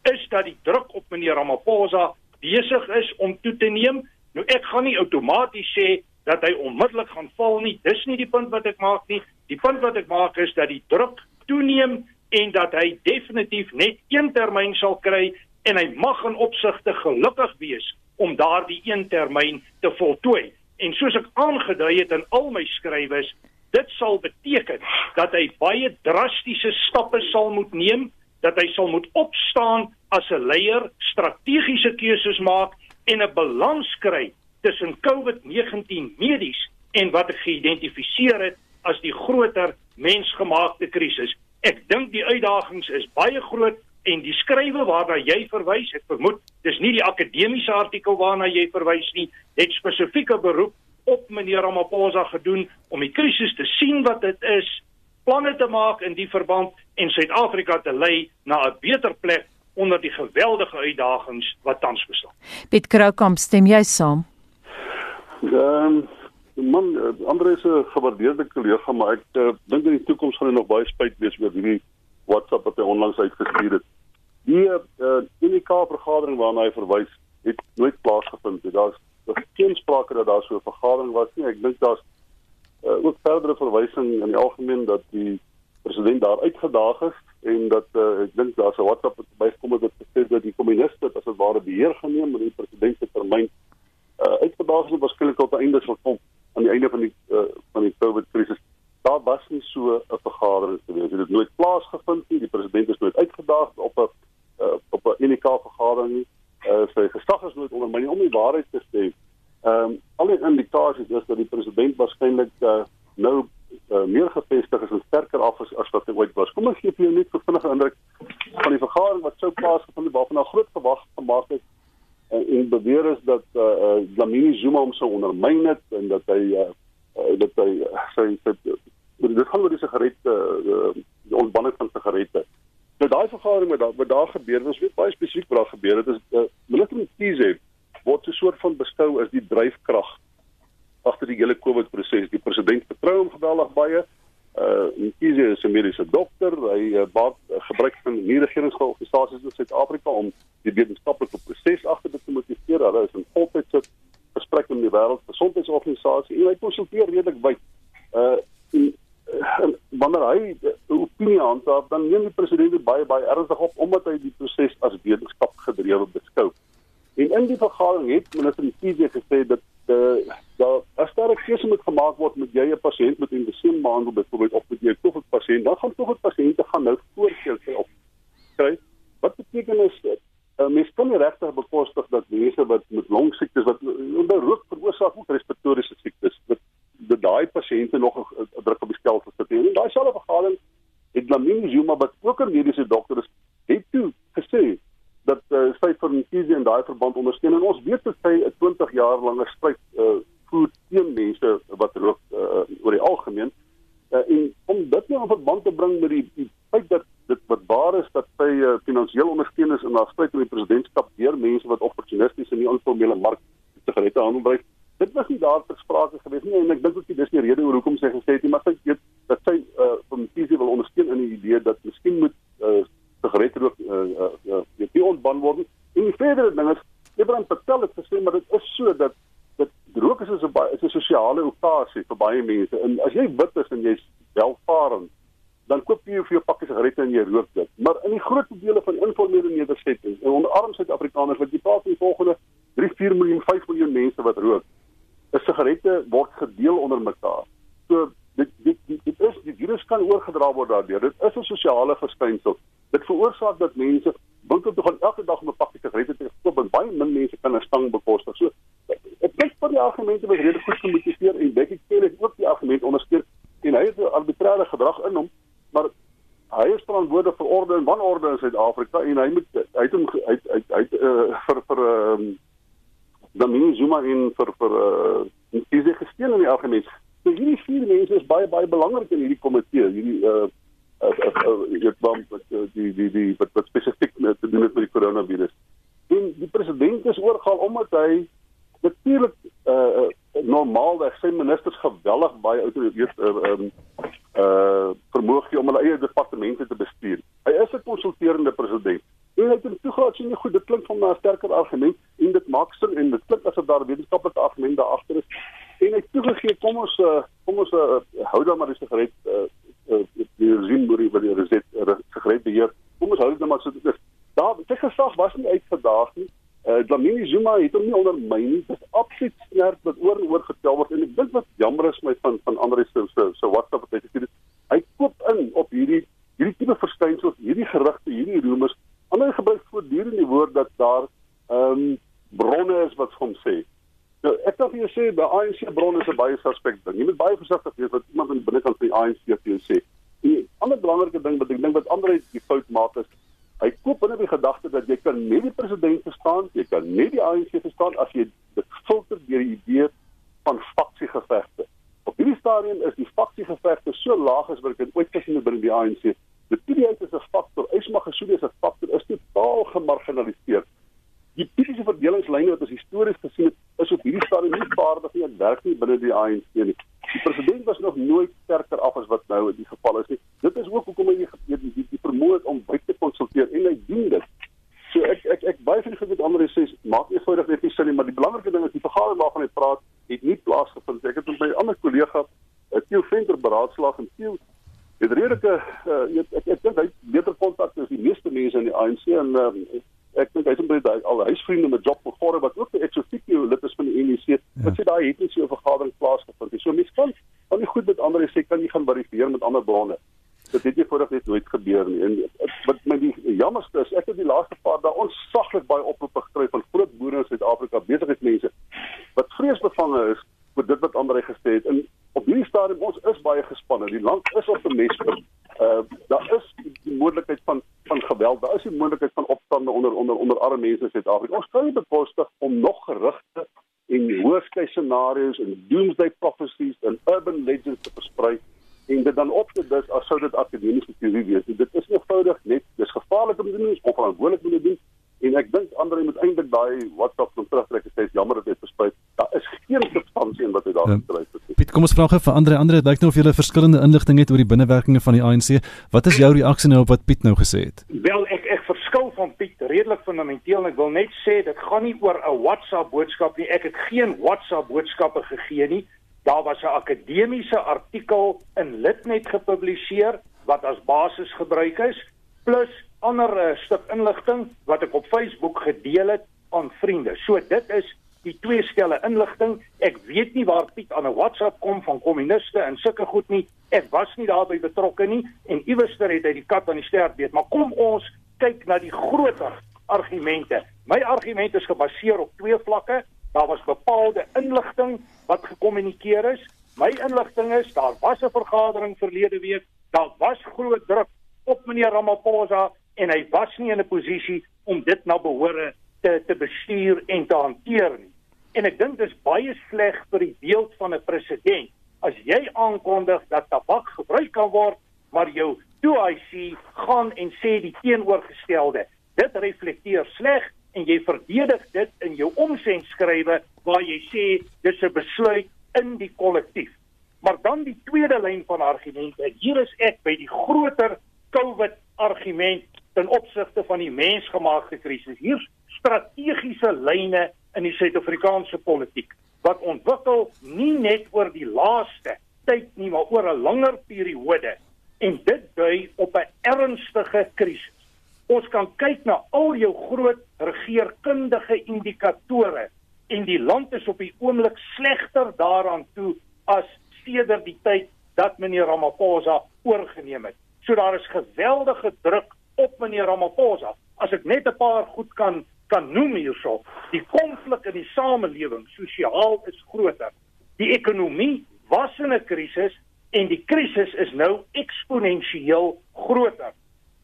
is dat die druk op meneer Ramaphosa besig is om toe te neem. Nou ek gaan nie outomaties sê dat hy onmiddellik gaan val nie. Dis nie die punt wat ek maak nie. Die punt wat ek maak is dat die druk toeneem en dat hy definitief net een termyn sal kry en hy mag in opsigte gelukkig wees om daardie een termyn te voltooi. En soos ek aangedui het in al my skrywes, dit sal beteken dat hy baie drastiese stappe sal moet neem dat hy sal moet opstaan as 'n leier, strategiese keuses maak en 'n balans kry tussen COVID-19 medies en wat ek geïdentifiseer het as die groter mensgemaakte krisis. Ek dink die uitdagings is baie groot en die skrywe waarna jy verwys, ek vermoed dis nie die akademiese artikel waarna jy verwys nie, het spesifieke beroep op meneer Ramaphosa gedoen om die krisis te sien wat dit is planne te maak in die verband en Suid-Afrika te lei na 'n beter plek onder die geweldige uitdagings wat tans bestaan. Piet Kroukamp, stem jy saam? Ehm um, man, Andre is 'n gewaardeerde kollega, maar ek uh, dink in die toekoms gaan hy nog baie spyt wees oor hierdie WhatsApp wat hy onlangs uitgestuur het. Die uh, eh, unika vergadering waarna hy verwys, het nooit plaasgevind nie. Daar's geen sprake dat daar so 'n vergadering was nie. Ek dink daar's uh, ook verdere verwysing in die algemeen dat die president daar uitgedaag is en dat uh, ek dink daar's 'n WhatsApp wat bygekom het wat sê dat die kommuniste as dit ware beheer geneem en die president se termyn uh, uitgedaag is waarskynlik tot einde sal kom aan die einde van die uh, van die COVID krisis. Daar was nie so 'n vergadering gewees. Dit het nooit plaasgevind nie. Die president is nooit uitgedaag op 'n uh, op 'n unika vergadering nie. Uh, sy gesag is nooit onder my nie om die waarheid te sê. Ehm um, al die indikasies is dat die president waarskynlik uh, nou uh, meer gefestig is en sterker af is as wat hy ooit was. Kom ons gee vir jou net 'n vinnige indruk van die vergadering wat sou plaasgevind het waarvan daar groot gewag gemaak het en, en beweer is dat eh uh, Dlamini Zuma hom sou ondermyn het en dat hy uh, uh, dat hy uh, sy, sy dit gaan oor die sigarette uh, die ontbanning van sigarette. Nou daai vergadering wat daar wat daar gebeur het, ons weet baie spesifiek wat daar gebeur het, is uh, minister Mkhize word 'n soort van beskou as die dryfkrag agter die hele COVID proses. Die president vertrou hom geweldig baie. Uh Mkhize is 'n mediese dokter. Hy uh, baat uh, gebruik van nie regeringsorganisasies in Suid-Afrika om die wetenskaplike proses agter dit te motiveer. Hulle is in voltydse gesprekke met die wêreldgesondheidsorganisasie en hy konsulteer redelik wyd. Uh, wanneer hy 'n opinie handhaaf, dan neem die president baie baie ernstig op omdat hy die proses as wetenskap gedrewe beskou. En in die vergadering het minister Mkhize gesê dat uh, daar 'n keuse moet gemaak word met jy 'n pasiënt met emfyseem behandel byvoorbeeld of met jy 'n COVID pasiënt, dan gaan COVID pasiënte gaan nou voorkeur op kry. Wat beteken is dit? Uh, mens kan nie regtig bekostig dat mense wat met longsiektes wat onder rook veroorsaak ook respiratoriese siektes, dat dat daai pasiënte nog 'n druk op die stelsel sit. En daai selfe vergadering het Lamine Zuma wat ook 'n mediese dokter is, het toe gesê dat uh, sy vir Nkisi in daai verband ondersteun en ons weet dat sy 'n 20 jaar lange stryd uh, voer teen mense wat rook uh, oor die algemeen uh, en om dit nou in verband te bring met die, die feit dat dit wat waar is dat sy uh, finansiëel ondersteun is in haar stryd om die presidentskap deur mense wat opportunisties in die informele mark sigarette handel bly dit was nie daar ter sprake gewees nie en ek dink ook dis nie rede oor hoekom sy gesê het nie maar sy weet dat sy uh, vir Nkisi wil ondersteun in die idee dat miskien moet uh, sigarette rook uh, uh, uh, die ontban word. En die verdere ding is, Ibrahim Patel het gesê maar dit is so dat dat rook is 'n is 'n sosiale okasie vir baie mense. En as jy wit is en jy's welvarend, dan koop jy vir jou pakkie sigarette en jy rook dit. Maar in die groot dele van informele nedersettings, en onder arm Suid-Afrikaners wat jy praat van die volgende 3, 4 miljoen, 5 miljoen mense wat rook, is sigarette word gedeel onder mekaar. So dit dit dit is die virus kan oorgedra word daardeur. Dit is 'n sosiale verskynsel. Dit veroorsaak dat mense winkel toe gaan elke dag om 'n pakkie sigarette te koop en baie min mense kan 'n stang bekostig. So ek kyk vir die argumente wat redelik goed gemotiveer en Becky Kelly het ook die argument ondersteun en hy het 'n arbitrêre gedrag in hom, maar hy is verantwoordelik vir orde en wanorde in Suid-Afrika en hy moet hy het hom hy hy hy uh, vir vir ehm um, dan min Zuma in vir vir uh, is hy gesteel in die argument. So hierdie vier mense is baie baie belangrik in hierdie komitee, hierdie uh dit was die die die wat wat spesifiek te doen met die koronavirus. En die president is oorgehaal omdat hy natuurlik uh normaalweg sy ministers geweldig autoriteit uh um uh vermoë gee om hulle eie departemente te bestuur. Hy is 'n konsulterende president. En hy het toegegaan sien jy goed, dit klink van 'n sterker argument en dit maak sin en dit klink asof daar wetenskaplike argument daar agter is. En hy toegegee kom ons uh kom ons uh, hou dan maar die sigaret uh uh, die moet by die reset sigaret beheer. Kom ons hou dit nou maar so dit is. Daar dit gesag was nie uitgedaag nie. Uh Dlamini Zuma het hom nie ondermyn nie. Dit is absoluut skerp wat oor en oor getel word wat jammer is my van van ander se so so WhatsApp wat hy gesê het. Hy koop in op hierdie hierdie tipe verskynsels, hierdie gerugte, hierdie rumors. Ander gebruik voortdurend die woord dat daar ehm um, bronne is wat hom sê. Nou, ek wil vir jou sê by ANC bronne is 'n baie suspek ding. Jy moet baie versigtig wees wat iemand in die binnekant van die ANC vir jou sê. Die ander belangrike ding wat ek dink wat ander die fout maak is, hy koop binne die gedagte dat jy kan nie die president verstaan, jy kan nie die ANC verstaan as jy dit filter deur die idee van faksiegevegte. Op hierdie stadium is die faksiegevegte so laag as wat ek ooit gesien het binne die ANC. Dit is 'n faktor. Esma Gesuli is 'n faktor is totaal gemarginaliseer die tipiese verdelingslyne wat ons histories gesien het, is op hierdie stadium nie vaardig nie en werk nie binne die ANC nie. Die president was nog nooit sterker af as wat nou in die geval is nie. Dit is ook hoekom hy die die, die, die vermoë het om buite te konsulteer en hy doen dit. So ek ek ek baie van die goed wat ander sê maak eenvoudig net nie sin nie, maar die belangrike ding is die vergadering waarvan hy praat het nie plaasgevind. Ek het met my ander kollega, uh, Theo Venter beraadslaag en Theo het redelike uh, ek ek dink hy beter kontak as die meeste mense in die ANC en uh, ek dink hy's omtrent al huisvriende met Job Vergore wat ook 'n ex-officio lid is van die NEC. Ja. Wat sê daai het nie so 'n vergadering plaasgevind nie. So mense kan van die goed met ander sê kan jy gaan verifieer met ander bronne. Dit het nie voordat dit nooit gebeur nie. En wat my die jammerste is, ek het die laaste paar dae onsaglik baie oproepe gekry van groot boere in Suid-Afrika, besigheidsmense wat vreesbevange is oor dit wat ander gesê het. En stadium ons is baie gespanne. Die land is op 'n mespunt. Uh daar is die moontlikheid van van geweld. Daar is die moontlikheid van opstande onder onder onder arme mense in Suid-Afrika. Ons kan nie bekostig om nog gerugte en hoogste scenario's en doomsday prophecies en urban legends te versprei en dit dan op te dis as sou dit akademiese teorie wees. Dit is eenvoudig net dis gevaarlik om te doen, of verantwoordelik om te doen. En ek dink ander moet eintlik daai WhatsApp van terugtrek sê jammer dat dit versprei. Daar is geen substansie in wat hy daar ja. geskryf het. Piet, kom ons vra gou vir ander ander lyk nou of jy 'n verskillende inligting het oor die binnewerkinge van die ANC. Wat is jou reaksie nou op wat Piet nou gesê het? Wel, ek ek verskil van Piet redelik fundamenteel en ek wil net sê dit gaan nie oor 'n WhatsApp boodskap nie. Ek het geen WhatsApp boodskappe gegee nie. Daar was 'n akademiese artikel in Litnet gepubliseer wat as basis gebruik is plus ander uh, stuk inligting wat ek op Facebook gedeel het aan vriende. So dit is die twee stelle inligting. Ek weet nie waar Piet aan 'n WhatsApp kom van kommuniste en sulke goed nie. Ek was nie daarbey betrokke nie en iewerster het hy die kat aan die stert weet. Maar kom ons kyk na die groter argumente. My argument is gebaseer op twee vlakke. Daar was bepaalde inligting wat gekommunikeer is. My inligting is daar was 'n vergadering verlede week. Daar was groot druk op meneer Ramaphosa en hy was nie in 'n posisie om dit na behore te te bestuur en te hanteer nie. En ek dink dis baie sleg vir die beeld van 'n president as jy aankondig dat tabak gebruik kan word, maar jou OIC gaan en sê die teenoorgestelde. Dit reflekteer sleg en jy verdedig dit in jou omsendskrywe waar jy sê dis 'n besluit in die kollektief. Maar dan die tweede lyn van argumente. Hier is ek by die groter COVID argument ten opsigte van die mensgemaakte krisis. Hier strategiese lyne in die Suid-Afrikaanse politiek wat ontwikkel nie net oor die laaste tyd nie, maar oor 'n langer periode en dit dui op 'n ernstige krisis. Ons kan kyk na al jou groot regeerkundige indikatore en die land is op die oomblik slegter daaraan toe as sedert die tyd dat meneer Ramaphosa oorgeneem het. So daar is geweldige druk op meneer Ramaphosa. As ek net 'n paar goed kan kan noem hierso, die konflik in die samelewing sosiaal is groter. Die ekonomie was in 'n krisis en die krisis is nou eksponensieel groter.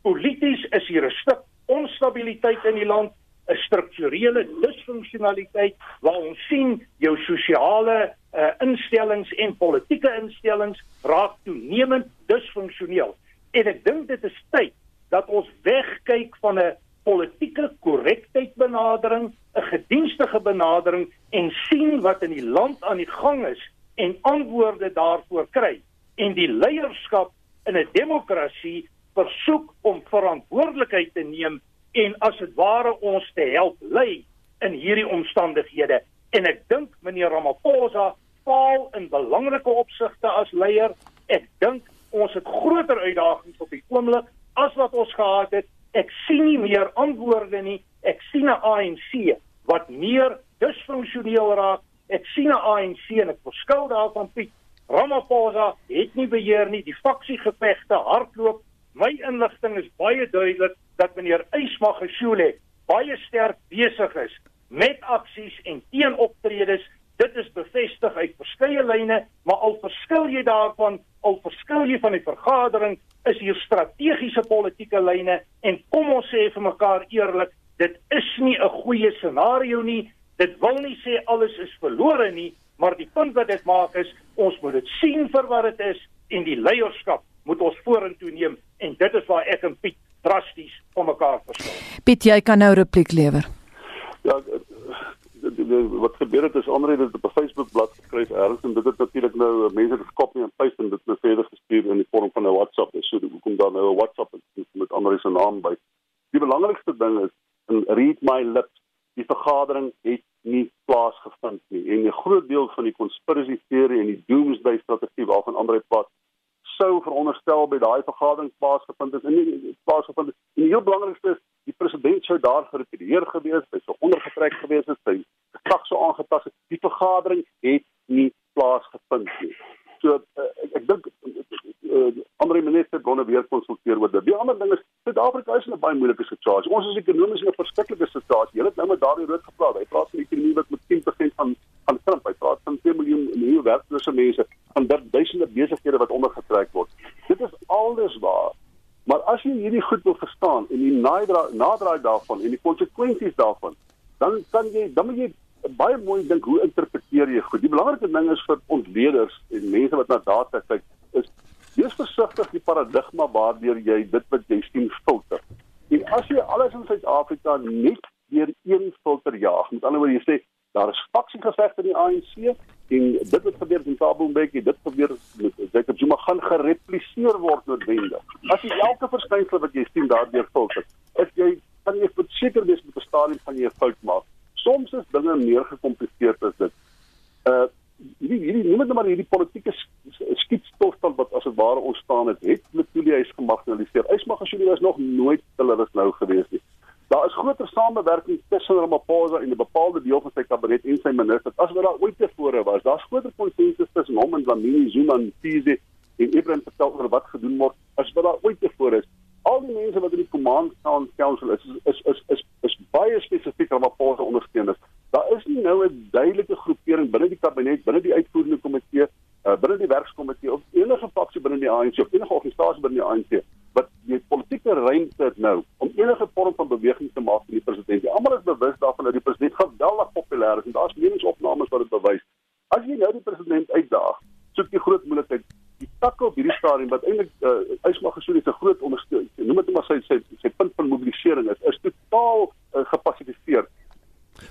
Polities is hier 'n stuk onstabiliteit in die land, 'n strukturele disfunksionaliteit waar ons sien jou sosiale uh, instellings en politieke instellings raak toenemend disfunksioneel. En ek dink dit is tyd dat ons wegkyk van 'n politieke korrektheid benadering, 'n gedienstige benadering en sien wat in die land aan die gang is en antwoorde daarvoor kry. En die leierskap in 'n demokrasie versoek om verantwoordelikheid te neem en as dit ware ons te help lei in hierdie omstandighede. En ek dink meneer Ramaphosa faal in belangrike opsigte as leier. Ek dink ons het groter uitdagings op die oomblik as wat ons gehad het. Ek sien nie meer antwoorde nie. Ek sien 'n ANC wat meer disfunksioneel raak. Ek sien 'n ANC en ek verskil daarvan Piet. Ramaphosa het nie beheer nie. Die faksiegevegte hardloop. My inligting is baie duidelik dat meneer Ysmagashule baie sterk besig is met aksies en teenoptredes Dit is bevestig uit verskeie lyne, maar al verskil jy daarvan, al verskil jy van die vergadering, is hier strategiese politieke lyne en kom ons sê vir mekaar eerlik, dit is nie 'n goeie scenario nie. Dit wil nie sê alles is verlore nie, maar die punt wat dit maak is, ons moet dit sien vir wat dit is en die leierskap moet ons vorentoe neem en dit is waar ek en Piet drasties van mekaar verskil. Piet, jy kan nou repliek lewer. Ja, wat gebeur het is Andre het op 'n Facebook bladsy geskryf ergens en dit het natuurlik nou mense geskop en paste en dit nou verder gestuur in die vorm van 'n WhatsApp. So hoekom dan nou 'n WhatsApp met Andre se naam by. Die belangrikste ding is in read my lips, die vergadering het nie plaasgevind nie en 'n groot deel van die conspiracy teorie en die doomsday strategie waarvan Andre praat sou veronderstel by daai vergadering plaasgevind het en nie plaasgevind het. En die heel belangrikste is die president sou daar gerepeteer gewees, hy sou ondergetrek gewees het, sy krag sou aangepas het. Die vergadering het nie plaasgevind nie. So uh, ek, ek dink uh, ander minister bronne weer konsulteer oor dit. Die ander ding is Suid-Afrika is in 'n baie moeilike situasie. Ons is ekonomies in 'n verskriklike situasie. Jy het nou met daardie rood gepraat. Hy praat van 'n ekonomie wat met 10% van van krimp. Hy praat van 2 miljoen nuwe werklose mense, van duisende besighede wat ondergetrek word. Dit is alles waar. Maar as jy hierdie goed wil verstaan en die naderdraai daarvan en die konsekwensies daarvan, dan kan jy dan moet jy baie mooi dink hoe interpreteer jy goed. Die belangrike ding is vir ontleeders en mense wat na data kyk, is wees versigtig die paradigma waardeur jy dit wat jy sien filter. En as jy alles in Suid-Afrika net deur een filter jaag, met ander woorde jy sê daar is faksiegevegte in die ANC en dit wat gebeur in Thabo Mbeki, dit gebeur met Jacob Zuma gaan gerepliseer word noodwendig. As jy elke verskynsel wat jy sien daardeur filter, is jy kan jy verseker wees met 'n stadium van jy 'n fout maak. Soms is dinge meer gekompliseerd as dit. Uh hierdie hierdie noem dit maar hierdie politieke skietstofstand wat as 'n ware ontstaan het, het Letoile huis gemarginaliseer. Hy mag as jy was nog nooit hulle was nou gewees nie. Daar is groter samewerking tussen Ramaphosa en 'n bepaalde deel van sy kabinet en sy ministers as wat daar ooit tevore was. Daar's groter konsensus tussen hom en Dlamini Zuma en Tizi en Ibrahim vertel oor wat gedoen word as wat daar ooit tevore is. Al die mense wat in die command council is is is is, is, is baie spesifiek Ramaphosa ondersteuners. Daar is nie nou 'n duidelike groepering binne die kabinet, binne die uitvoerende komitee, uh, binne die werkskomitee of enige faksie binne die ANC of enige organisasie binne die ANC wat die politieke ruimte het nou om enige vorm van beweging te maak vir die president. Almal is bewus daarvan dat die president geweldig populêr is en daar's meningsopnames wat dit bewys. As jy nou die president uitdaag, soek jy groot moeilikheid. Die takke op hierdie stadium wat eintlik uh, Ysma Gesoen is 'n groot ondersteuning. Noem dit maar sy sy sy punt van mobilisering is is totaal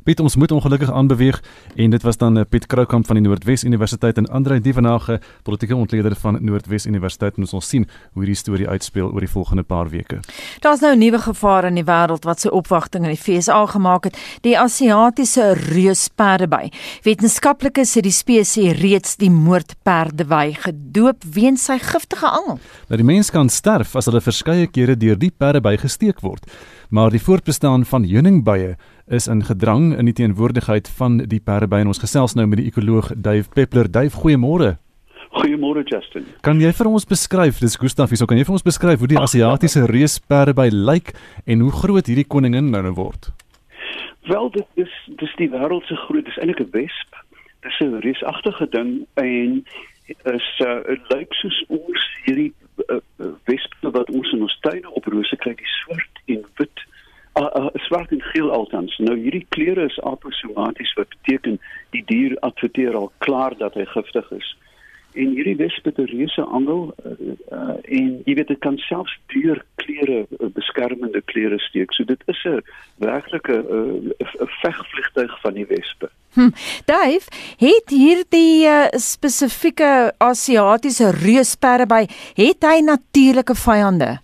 Piet ons moet ongelukkig aanbeweeg en dit was dan eh, Piet Kroukamp van die Noordwes Universiteit en Andre Dievenage politieke ontleder van Noordwes Universiteit en ons sal sien hoe hierdie storie uitspeel oor die volgende paar weke. Daar's nou 'n nuwe gevaar in die wêreld wat sy opwagting in die FSA gemaak het, die Asiatiese reusperdeby. Wetenskaplikes het die spesies reeds die moordperdeby gedoop weens sy giftige angel. Nou die mens kan sterf as hulle verskeie kere deur die perdeby gesteek word, maar die voortbestaan van heuningbye is in gedrang in die teenwoordigheid van die perdeby en ons gesels nou met die ekoloog Dave Peppler. Dave, goeiemôre. Goeiemôre Justin. Kan jy vir ons beskryf, dis Gustaf hier, so kan jy vir ons beskryf hoe die Asiatiese reusperdeby lyk en hoe groot hierdie koningin nou word? Wel, dit is dis die wêreld se groot, dis eintlik 'n wesp. Dis 'n reusagtige ding en is uh, dit lyk soos ons hierdie uh, wespe wat ons in ons tuine op rose kry, die swart en wit uh, uh, swart en geel altans. Nou hierdie kleure is aposomaties wat beteken die dier adverteer al klaar dat hy giftig is. En hierdie wesp het 'n reuse angel uh, uh, en jy weet dit kan selfs deur kleure uh, beskermende kleure steek. So dit is 'n werklike uh, vegvliegtuig van die wespe. Hm. Dave, het hierdie uh, spesifieke Asiatiese reusperre by het hy natuurlike vyande?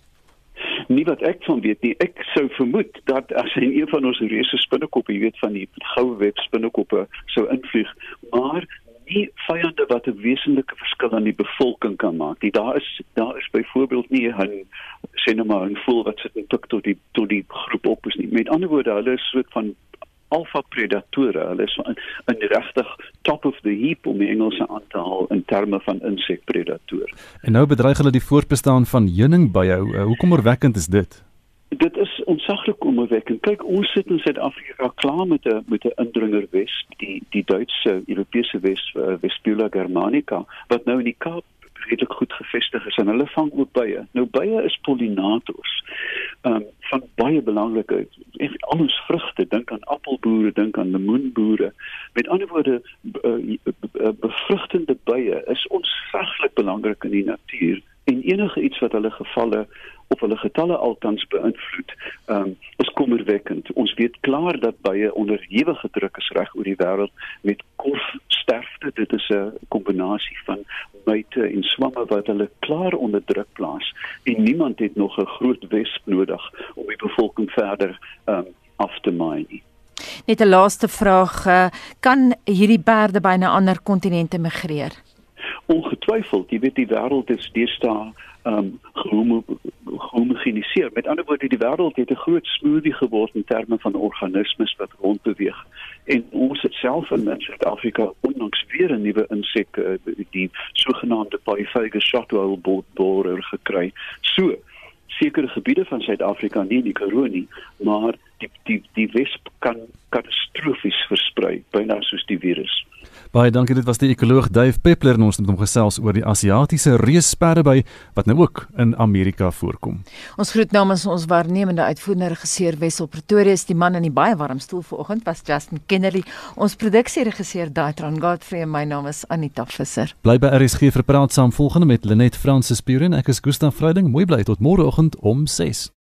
Nie wat ek van weet nie. Ek sou vermoed dat as hy een van ons reuse spinnekoppe, jy weet van die goue web spinnekoppe sou invlieg, maar nie vyande wat 'n wesenlike verskil aan die bevolking kan maak. Die daar is daar is byvoorbeeld nie 'n sê nou maar 'n voel wat sit en tik tot die tot die groep op is nie. Met ander woorde, hulle is soort van alfa predatore. Hulle is in, in regtig top of the heap om die Engelse aan te haal in terme van insekpredator. En nou bedreig hulle die voortbestaan van heuningbye. Uh, hoekom oorwekkend is dit? Dit is onsaglik kommerwekkend. Kyk, ons sit in Suid-Afrika klaar met 'n met 'n indringer wesp, die die Duitse Europese wesp, uh, Vespula germanica, wat nou in die Kaap redelik goed gevestig is en hulle vang ook bye. Nou bye is pollinators. Um, van baie belangrike al ons vrugte, dink aan appelboere, dink aan lemoenboere. Met ander woorde be, bevrugtende bye is onsaglik belangrik in die natuur en enige iets wat hulle gevalle of hulle getalle altans beïnvloed, um, is kommerwekkend. Ons weet klaar dat baie onderhewige druk is reg oor die wêreld met korfsterfte. Dit is 'n kombinasie van myte en swamme wat hulle klaar onder druk plaas en niemand het nog 'n groot wesp nodig om die bevolking verder um, af te maai nie. Net 'n laaste vraag, eh, kan hierdie perde by 'n ander kontinente migreer? Ongetwyfeld, jy weet die wêreld is deesdae um gehomogeniseer. Met ander woorde, die wêreld het 'n groot smoothie geword in terme van organismes wat rondbeweeg. En ons het self in Suid-Afrika onlangs weer 'n nuwe insek, uh, die sogenaamde Pythagoras shotwell borer gekry. So sekere gebiede van Suid-Afrika nie in die Karoo nie, maar die die die wesp kan katastrofies versprei, byna soos die virus. Baie dankie, dit was die ekoloog Dave Peppler en ons het hom gesels oor die Asiatiese reusperdeby wat nou ook in Amerika voorkom. Ons groet namens ons waarnemende uitvoerende regisseur Wessel Pretorius, die man in die baie warm stoel vanoggend was Justin Kennedy, ons produksieregisseur Daitron Godfrey en my naam is Anita Visser. Bly by RSG vir praat saam volgende met Lenet Fransis Puren, ek is Gustaf Vreiding, mooi bly tot môreoggend om 6.